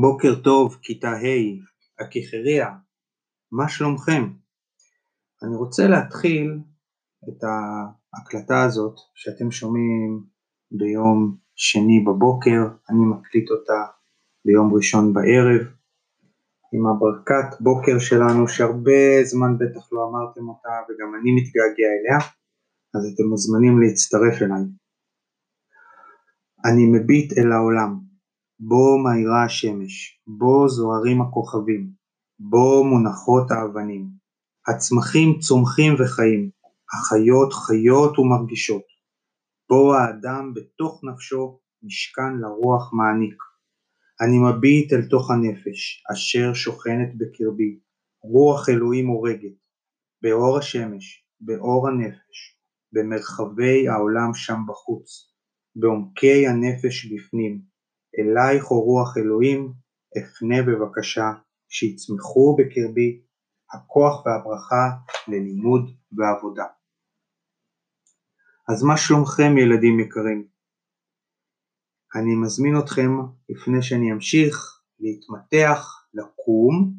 בוקר טוב כיתה ה', הכיכריה, מה שלומכם? אני רוצה להתחיל את ההקלטה הזאת שאתם שומעים ביום שני בבוקר, אני מקליט אותה ביום ראשון בערב, עם הברכת בוקר שלנו שהרבה זמן בטח לא אמרתם אותה וגם אני מתגעגע אליה, אז אתם מוזמנים להצטרף אליי. אני מביט אל העולם, בו מאירה השמש, בו זוהרים הכוכבים, בו מונחות האבנים. הצמחים צומחים וחיים, החיות חיות ומרגישות. בו האדם בתוך נפשו משכן לרוח מעניק. אני מביט אל תוך הנפש, אשר שוכנת בקרבי, רוח אלוהים הורגת, באור השמש, באור הנפש, במרחבי העולם שם בחוץ, בעומקי הנפש בפנים, אלייך או רוח אלוהים, אפנה בבקשה, שיצמחו בקרבי הכוח והברכה ללימוד ועבודה. אז מה שלומכם ילדים יקרים? אני מזמין אתכם, לפני שאני אמשיך, להתמתח, לקום,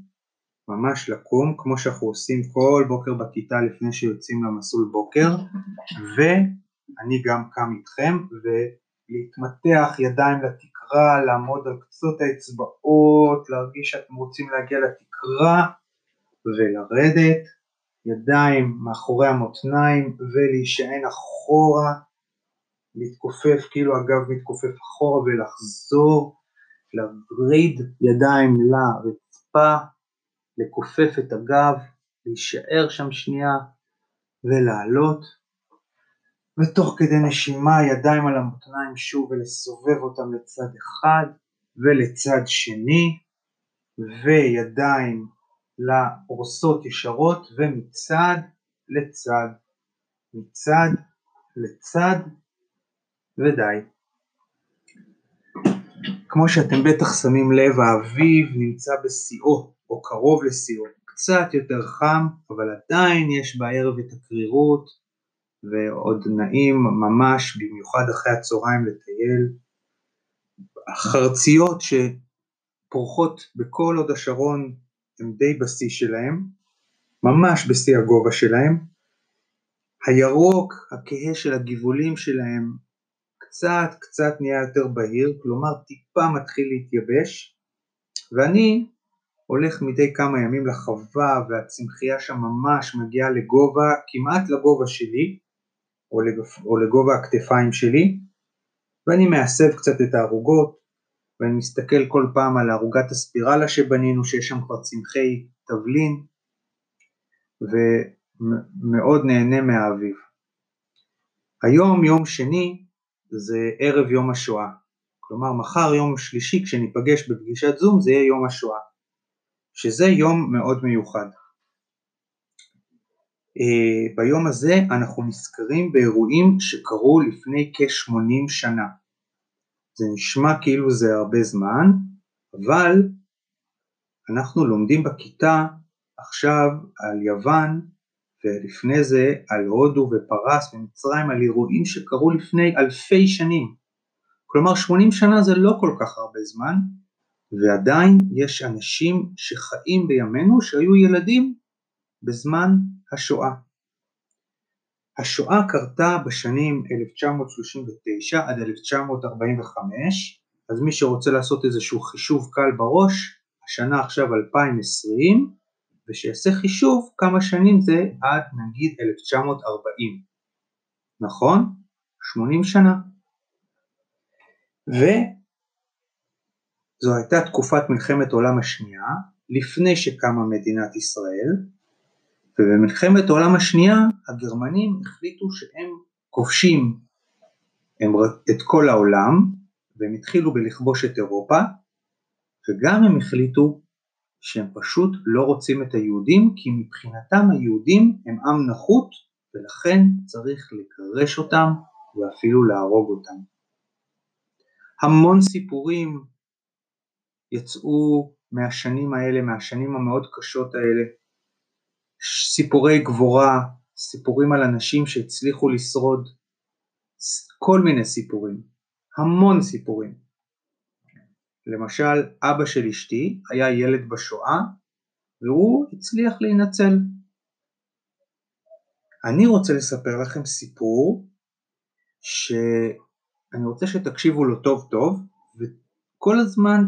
ממש לקום, כמו שאנחנו עושים כל בוקר בכיתה לפני שיוצאים למסלול בוקר, ואני גם קם איתכם, ולהתמתח ידיים לתקרה. לתקרה, לעמוד על קצות האצבעות, להרגיש שאתם רוצים להגיע לתקרה ולרדת, ידיים מאחורי המותניים ולהישען אחורה, להתכופף כאילו הגב מתכופף אחורה ולחזור, להוריד ידיים לרצפה, לכופף את הגב, להישאר שם שנייה ולעלות ותוך כדי נשימה ידיים על המותניים שוב ולסובב אותם לצד אחד ולצד שני וידיים לפורסות ישרות ומצד לצד, מצד לצד ודי. כמו שאתם בטח שמים לב האביב נמצא בשיאו או קרוב לשיאו, קצת יותר חם אבל עדיין יש בערב את הקרירות ועוד נעים ממש במיוחד אחרי הצהריים לטייל. החרציות שפורחות בכל הוד השרון הן די בשיא שלהם, ממש בשיא הגובה שלהם. הירוק, הכהה של הגבעולים שלהם קצת קצת נהיה יותר בהיר, כלומר טיפה מתחיל להתייבש, ואני הולך מדי כמה ימים לחווה והצמחייה שם ממש מגיעה לגובה, כמעט לגובה שלי, או, לגב, או לגובה הכתפיים שלי ואני מאסף קצת את הערוגות ואני מסתכל כל פעם על ערוגת הספירלה שבנינו שיש שם כבר צמחי תבלין ומאוד נהנה מהאביב. היום יום שני זה ערב יום השואה, כלומר מחר יום שלישי כשניפגש בפגישת זום זה יהיה יום השואה, שזה יום מאוד מיוחד. אה, ביום הזה אנחנו נזכרים באירועים שקרו לפני כ-80 שנה. זה נשמע כאילו זה הרבה זמן, אבל אנחנו לומדים בכיתה עכשיו על יוון ולפני זה על הודו ופרס ומצרים, על אירועים שקרו לפני אלפי שנים. כלומר 80 שנה זה לא כל כך הרבה זמן, ועדיין יש אנשים שחיים בימינו שהיו ילדים בזמן השואה. השואה קרתה בשנים 1939 עד 1945, אז מי שרוצה לעשות איזשהו חישוב קל בראש, השנה עכשיו 2020, ושיעשה חישוב כמה שנים זה עד נגיד 1940, נכון? 80 שנה. וזו הייתה תקופת מלחמת העולם השנייה, לפני שקמה מדינת ישראל, ובמלחמת העולם השנייה הגרמנים החליטו שהם כובשים את כל העולם והם התחילו בלכבוש את אירופה וגם הם החליטו שהם פשוט לא רוצים את היהודים כי מבחינתם היהודים הם עם נחות ולכן צריך לגרש אותם ואפילו להרוג אותם. המון סיפורים יצאו מהשנים האלה, מהשנים המאוד קשות האלה, סיפורי גבורה, סיפורים על אנשים שהצליחו לשרוד, כל מיני סיפורים, המון סיפורים. למשל, אבא של אשתי היה ילד בשואה והוא הצליח להינצל. אני רוצה לספר לכם סיפור שאני רוצה שתקשיבו לו טוב טוב וכל הזמן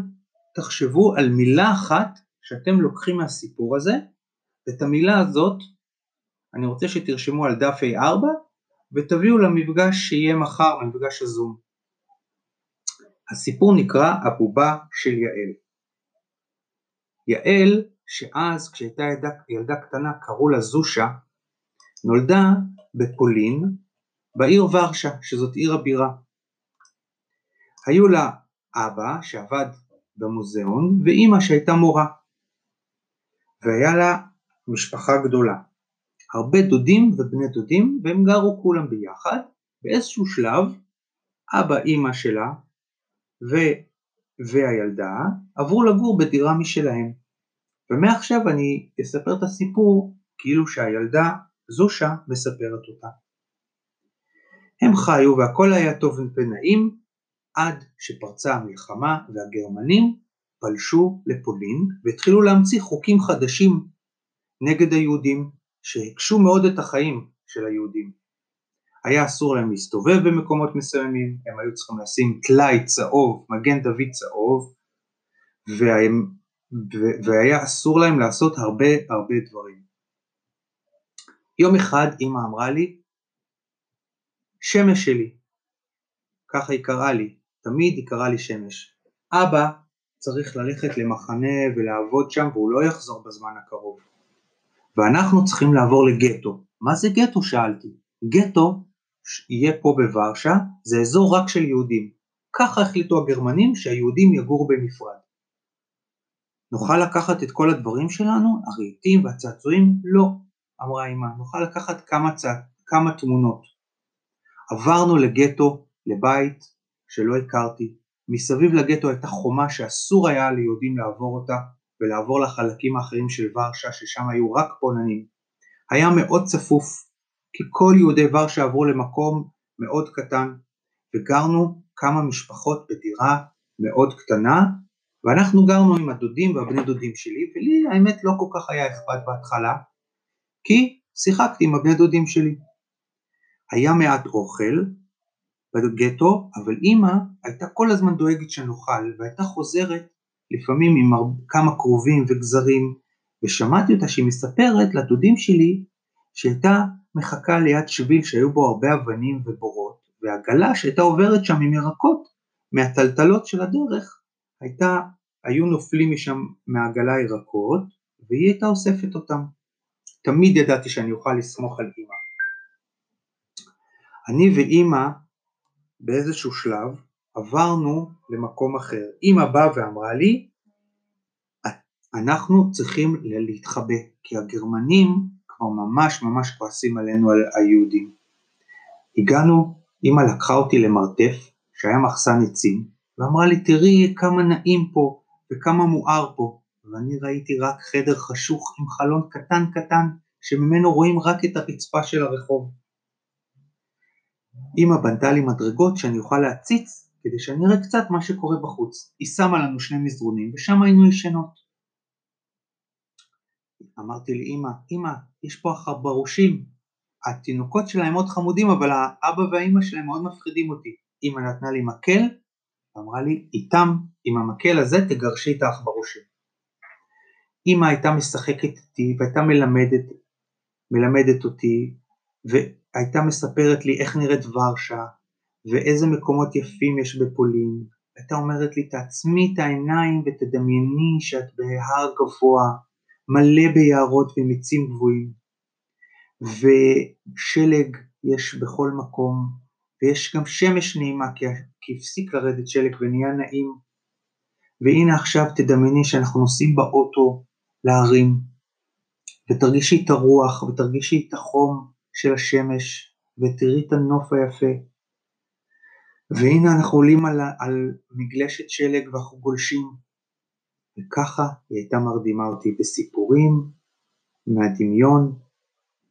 תחשבו על מילה אחת שאתם לוקחים מהסיפור הזה ואת המילה הזאת אני רוצה שתרשמו על דף A4 ותביאו למפגש שיהיה מחר, למפגש הזום. הסיפור נקרא הבובה של יעל. יעל, שאז כשהייתה ילדה, ילדה קטנה קראו לה זושה, נולדה בפולין, בעיר ורשה, שזאת עיר הבירה. היו לה אבא שעבד במוזיאון ואימא שהייתה מורה. והיה לה משפחה גדולה. הרבה דודים ובני דודים והם גרו כולם ביחד. באיזשהו שלב אבא אימא שלה ו... והילדה עברו לגור בדירה משלהם. ומעכשיו אני אספר את הסיפור כאילו שהילדה זושה מספרת אותה. הם חיו והכל היה טוב ונעים עד שפרצה המלחמה והגרמנים פלשו לפולין והתחילו להמציא חוקים חדשים נגד היהודים שהקשו מאוד את החיים של היהודים. היה אסור להם להסתובב במקומות מסוימים, הם היו צריכים לשים טלאי צהוב, מגן דוד צהוב, והם, והיה אסור להם לעשות הרבה הרבה דברים. יום אחד אמא אמרה לי, שמש שלי, ככה היא קראה לי, תמיד היא קראה לי שמש. אבא צריך ללכת למחנה ולעבוד שם והוא לא יחזור בזמן הקרוב. ואנחנו צריכים לעבור לגטו. מה זה גטו? שאלתי. גטו יהיה פה בוורשה, זה אזור רק של יהודים. ככה החליטו הגרמנים שהיהודים יגורו בנפרד. נוכל לקחת את כל הדברים שלנו, הרהיטים והצעצועים? לא, אמרה אמא, נוכל לקחת כמה, צע... כמה תמונות. עברנו לגטו, לבית שלא הכרתי, מסביב לגטו הייתה חומה שאסור היה ליהודים לעבור אותה ולעבור לחלקים האחרים של ורשה ששם היו רק פולנים. היה מאוד צפוף, כי כל יהודי ורשה עברו למקום מאוד קטן וגרנו כמה משפחות בדירה מאוד קטנה ואנחנו גרנו עם הדודים והבני דודים שלי ולי האמת לא כל כך היה אכפת בהתחלה כי שיחקתי עם הבני דודים שלי. היה מעט אוכל בגטו, אבל אימא הייתה כל הזמן דואגת שנאכל והייתה חוזרת לפעמים עם כמה כרובים וגזרים ושמעתי אותה שהיא מספרת לדודים שלי שהייתה מחכה ליד שביל שהיו בו הרבה אבנים ובורות והעגלה שהייתה עוברת שם עם ירקות מהטלטלות של הדרך הייתה, היו נופלים משם מהעגלה ירקות והיא הייתה אוספת אותם. תמיד ידעתי שאני אוכל לסמוך על אימא. אני ואימא באיזשהו שלב עברנו למקום אחר. אימא באה ואמרה לי, אנחנו צריכים להתחבא, כי הגרמנים כבר ממש ממש כועסים עלינו, על היהודים. הגענו, אימא לקחה אותי למרתף, שהיה מחסן עצים, ואמרה לי, תראי כמה נעים פה, וכמה מואר פה, ואני ראיתי רק חדר חשוך עם חלון קטן קטן, שממנו רואים רק את הרצפה של הרחוב. אמא בנתה לי מדרגות שאני אוכל להציץ כדי שאני אראה קצת מה שקורה בחוץ. היא שמה לנו שני מזרונים ושם היינו ישנות. אמרתי לאמא, אמא, יש פה החברושים, התינוקות שלהם מאוד חמודים אבל האבא והאמא שלהם מאוד מפחידים אותי. אמא נתנה לי מקל ואמרה לי, איתם, עם המקל הזה תגרשי את העכברושים. אמא הייתה משחקת איתי והייתה מלמדת, מלמדת אותי והייתה מספרת לי איך נראית ורשה ואיזה מקומות יפים יש בפולין. הייתה אומרת לי תעצמי את העיניים ותדמייני שאת בהר גבוה מלא ביערות ומיצים גבוהים ושלג יש בכל מקום ויש גם שמש נעימה כי, הפסיק לרדת שלג ונהיה נעים והנה עכשיו תדמייני שאנחנו נוסעים באוטו להרים ותרגישי את הרוח ותרגישי את החום של השמש ותראי את הנוף היפה. והנה אנחנו עולים על, על מגלשת שלג ואנחנו גולשים. וככה היא הייתה מרדימה אותי בסיפורים מהדמיון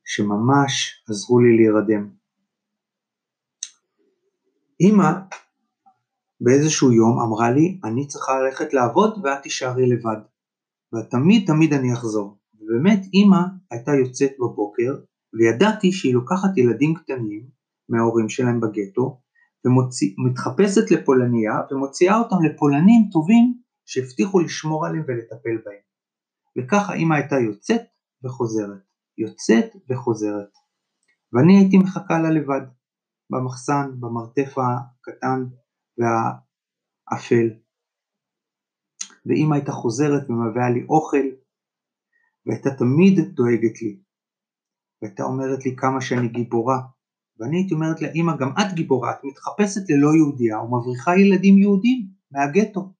שממש עזרו לי להירדם. אמא באיזשהו יום אמרה לי, אני צריכה ללכת לעבוד ואת תישארי לבד. ותמיד תמיד אני אחזור. ובאמת אימא הייתה יוצאת בבוקר, וידעתי שהיא לוקחת ילדים קטנים מההורים שלהם בגטו, ומתחפשת לפולניה ומוציאה אותם לפולנים טובים שהבטיחו לשמור עליהם ולטפל בהם. וככה אימא הייתה יוצאת וחוזרת, יוצאת וחוזרת. ואני הייתי מחכה לה לבד, במחסן, במרתף הקטן והאפל. ואימא הייתה חוזרת ומביאה לי אוכל, והייתה תמיד דואגת לי. והייתה אומרת לי כמה שאני גיבורה, ואני הייתי אומרת לה, אימא, גם את גיבורה, את מתחפשת ללא יהודייה ומבריחה ילדים יהודים מהגטו.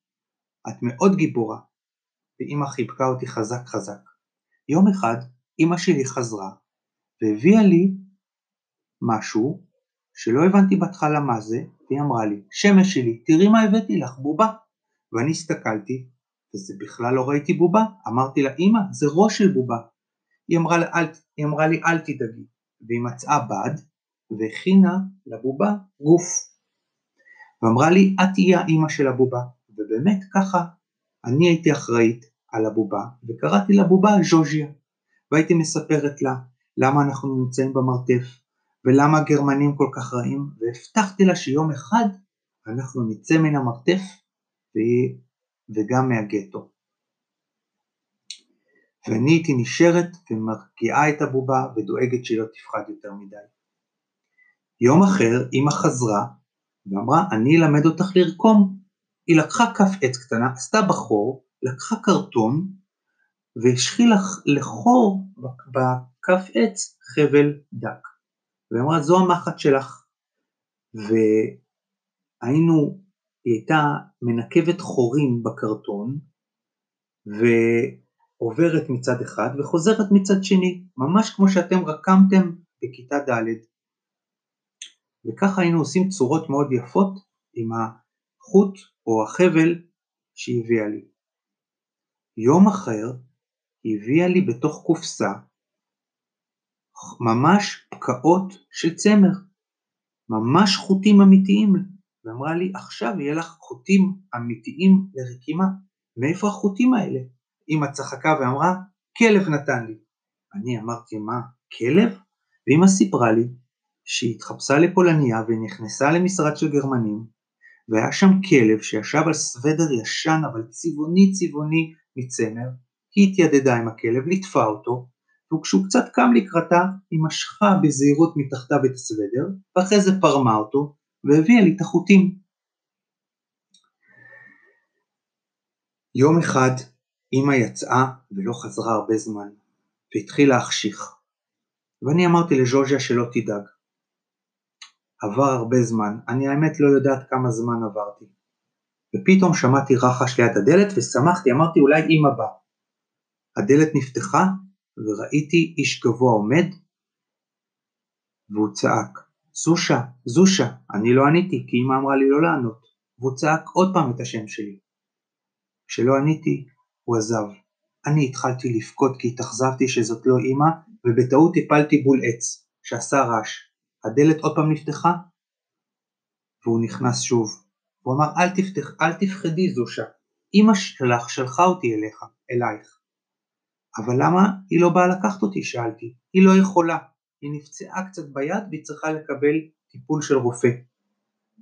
את מאוד גיבורה. ואימא חיבקה אותי חזק חזק. יום אחד אימא שלי חזרה והביאה לי משהו שלא הבנתי בהתחלה מה זה, והיא אמרה לי, שמש שלי, תראי מה הבאתי לך, בובה. ואני הסתכלתי, וזה בכלל לא ראיתי בובה, אמרתי לה, אמא, זה ראש של בובה. היא אמרה, אל, היא אמרה לי, אל תדאגי, והיא מצאה בד, והכינה לבובה גוף. ואמרה לי, את תהיי האימא של הבובה, ובאמת ככה אני הייתי אחראית על הבובה, וקראתי לבובה ז'וז'יה, והייתי מספרת לה למה אנחנו נמצאים במרתף, ולמה הגרמנים כל כך רעים, והבטחתי לה שיום אחד אנחנו נצא מן המרתף וגם מהגטו. ואני הייתי נשארת ומרגיעה את הבובה ודואגת שהיא לא תפחד יותר מדי. יום אחר אמא חזרה ואמרה אני אלמד אותך לרקום. היא לקחה כף עץ קטנה, עשתה בחור, לקחה קרטון והשחילה לחור בכף עץ חבל דק. ואמרה זו המחט שלך. והיינו, היא הייתה מנקבת חורים בקרטון ועוברת מצד אחד וחוזרת מצד שני, ממש כמו שאתם רקמתם בכיתה ד'. וככה היינו עושים צורות מאוד יפות עם החוט או החבל שהיא הביאה לי. יום אחר היא הביאה לי בתוך קופסה ממש פקעות של צמר, ממש חוטים אמיתיים, ואמרה לי עכשיו יהיה לך חוטים אמיתיים לרקימה, מאיפה החוטים האלה? אמא צחקה ואמרה כלב נתן לי. אני אמרתי מה, כלב? ואמא סיפרה לי שהיא התחפשה לפולניה ונכנסה למשרד של גרמנים והיה שם כלב שישב על סוודר ישן אבל צבעוני צבעוני מצמר, היא התיידדה עם הכלב, ליטפה אותו וכשהוא קצת קם לקראתה, היא משכה בזהירות מתחתיו את הסוודר, ואחרי זה פרמה אותו, והביאה לי את החוטים. יום אחד אמא יצאה ולא חזרה הרבה זמן, והתחילה להחשיך. ואני אמרתי לז'וז'יה שלא תדאג. עבר הרבה זמן, אני האמת לא יודעת כמה זמן עברתי. ופתאום שמעתי רחש ליד הדלת ושמחתי, אמרתי אולי אמא באה. הדלת נפתחה וראיתי איש גבוה עומד, והוא צעק, זושה, זושה, אני לא עניתי כי אמא אמרה לי לא לענות, והוא צעק עוד פעם את השם שלי. כשלא עניתי, הוא עזב. אני התחלתי לבכות כי התאכזבתי שזאת לא אמא, ובטעות הפלתי בול עץ, שעשה רעש. הדלת עוד פעם נפתחה, והוא נכנס שוב. הוא אמר, אל, תפתח, אל תפחדי זושה, אמא שלך שלחה אותי אליך, אלייך. אבל למה היא לא באה לקחת אותי? שאלתי. היא לא יכולה, היא נפצעה קצת ביד והיא צריכה לקבל טיפול של רופא.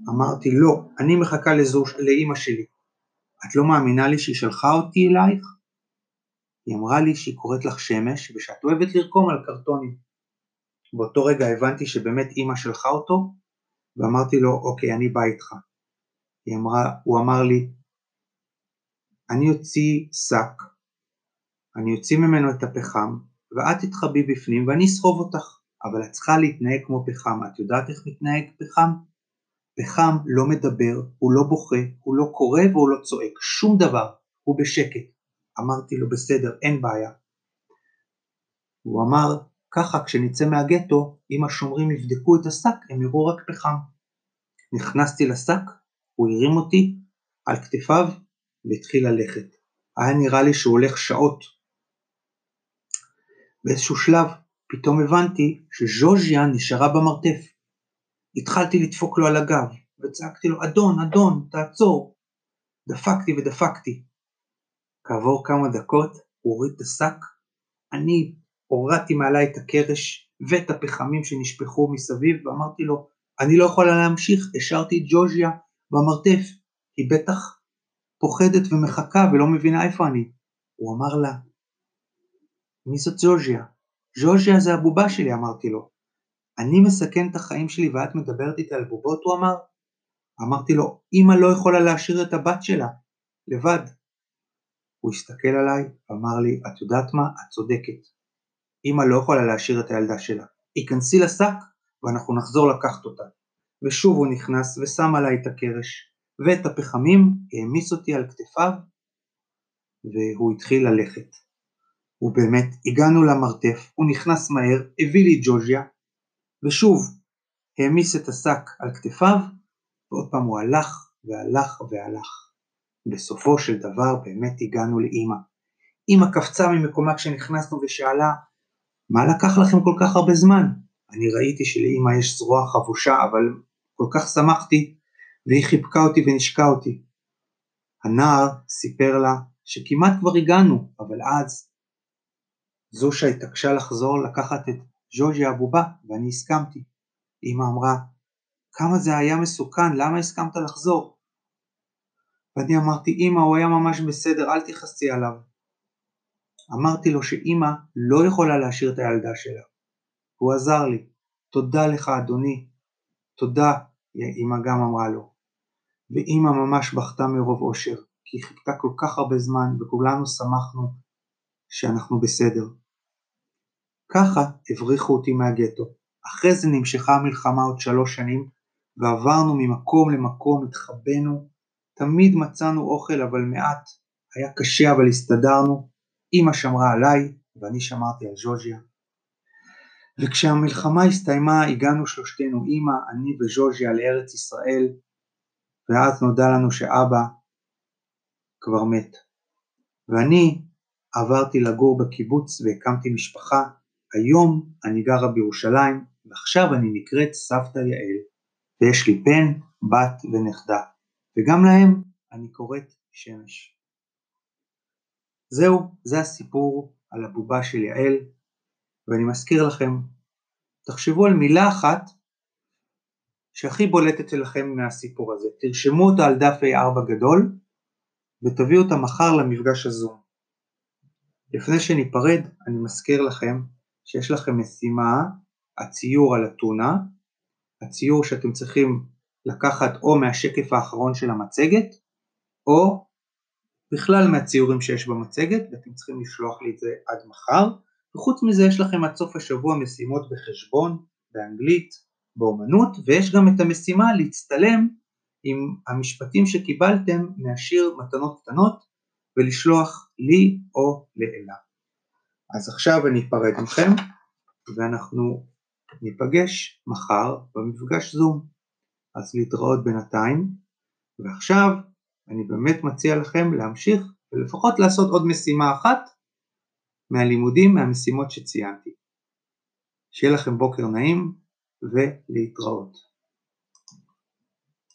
אמרתי לא, אני מחכה לזו, לאימא שלי. את לא מאמינה לי שהיא שלחה אותי אלייך? היא אמרה לי שהיא קוראת לך שמש ושאת אוהבת לרקום על קרטונים. באותו רגע הבנתי שבאמת אימא שלחה אותו ואמרתי לו אוקיי אני בא איתך. היא אמרה, הוא אמר לי אני אוציא שק אני אוציא ממנו את הפחם, ואת תתחבאי בפנים ואני אסחוב אותך, אבל את צריכה להתנהג כמו פחם, את יודעת איך מתנהג פחם? פחם לא מדבר, הוא לא בוכה, הוא לא קורא והוא לא צועק, שום דבר, הוא בשקט. אמרתי לו בסדר, אין בעיה. הוא אמר, ככה כשנצא מהגטו, אם השומרים יבדקו את השק, הם יראו רק פחם. נכנסתי לשק, הוא הרים אותי על כתפיו והתחיל ללכת. היה נראה לי שהוא הולך שעות, באיזשהו שלב פתאום הבנתי שז'וז'יה נשארה במרתף. התחלתי לדפוק לו על הגב, וצעקתי לו, אדון, אדון, תעצור. דפקתי ודפקתי. כעבור כמה דקות הוא הוריד את השק, אני הורדתי מעליי את הקרש ואת הפחמים שנשפכו מסביב ואמרתי לו, אני לא יכולה להמשיך, השארתי את ג'וז'יה במרתף, היא בטח פוחדת ומחכה ולא מבינה איפה אני. הוא אמר לה, מי זאת ג'וז'יה? ג'וז'יה זה הבובה שלי, אמרתי לו. אני מסכן את החיים שלי ואת מדברת איתי על בובות, הוא אמר. אמרתי לו, אמא לא יכולה להשאיר את הבת שלה, לבד. הוא הסתכל עליי ואמר לי, את יודעת מה? את צודקת. אמא לא יכולה להשאיר את הילדה שלה. היכנסי לשק ואנחנו נחזור לקחת אותה. ושוב הוא נכנס ושם עליי את הקרש ואת הפחמים, העמיס אותי על כתפיו והוא התחיל ללכת. ובאמת, הגענו למרתף, הוא נכנס מהר, הביא לי ג'וז'יה, ושוב העמיס את השק על כתפיו, ועוד פעם הוא הלך והלך והלך. בסופו של דבר באמת הגענו לאימא. אימא קפצה ממקומה כשנכנסנו ושאלה, מה לקח לכם כל כך הרבה זמן? אני ראיתי שלאימא יש זרוע חבושה, אבל כל כך שמחתי, והיא חיבקה אותי ונשקה אותי. הנער סיפר לה שכמעט כבר הגענו, אבל אז זושה התעקשה לחזור לקחת את ז'וז'י הבובה, ואני הסכמתי. אמא אמרה, כמה זה היה מסוכן, למה הסכמת לחזור? ואני אמרתי, אמא, הוא היה ממש בסדר, אל תכעסי עליו. אמרתי לו שאמא לא יכולה להשאיר את הילדה שלה. הוא עזר לי. תודה לך, אדוני. תודה, אמא גם אמרה לו. ואמא ממש בכתה מרוב אושר, כי היא חיכתה כל כך הרבה זמן, וכולנו שמחנו שאנחנו בסדר. ככה הבריחו אותי מהגטו. אחרי זה נמשכה המלחמה עוד שלוש שנים, ועברנו ממקום למקום, התחבאנו, תמיד מצאנו אוכל אבל מעט, היה קשה אבל הסתדרנו, אמא שמרה עליי ואני שמרתי על ז'וז'יה. וכשהמלחמה הסתיימה הגענו שלושתנו, אמא, אני וז'וז'יה לארץ ישראל, ואז נודע לנו שאבא כבר מת. ואני עברתי לגור בקיבוץ והקמתי משפחה, היום אני גרה בירושלים, ועכשיו אני נקראת סבתא יעל, ויש לי בן, בת ונכדה, וגם להם אני קוראת שמש. זהו, זה הסיפור על הבובה של יעל, ואני מזכיר לכם, תחשבו על מילה אחת שהכי בולטת לכם מהסיפור הזה, תרשמו אותה על דף A4 גדול ותביאו אותה מחר למפגש הזום. לפני שניפרד, אני מזכיר לכם שיש לכם משימה, הציור על אתונה, הציור שאתם צריכים לקחת או מהשקף האחרון של המצגת, או בכלל מהציורים שיש במצגת, ואתם צריכים לשלוח לי את זה עד מחר, וחוץ מזה יש לכם עד סוף השבוע משימות בחשבון, באנגלית, באומנות, ויש גם את המשימה להצטלם עם המשפטים שקיבלתם מהשיר מתנות קטנות ולשלוח לי או לאלה. אז עכשיו אני אפרד מכם ואנחנו ניפגש מחר במפגש זום. אז להתראות בינתיים, ועכשיו אני באמת מציע לכם להמשיך ולפחות לעשות עוד משימה אחת מהלימודים, מהמשימות שציינתי. שיהיה לכם בוקר נעים ולהתראות.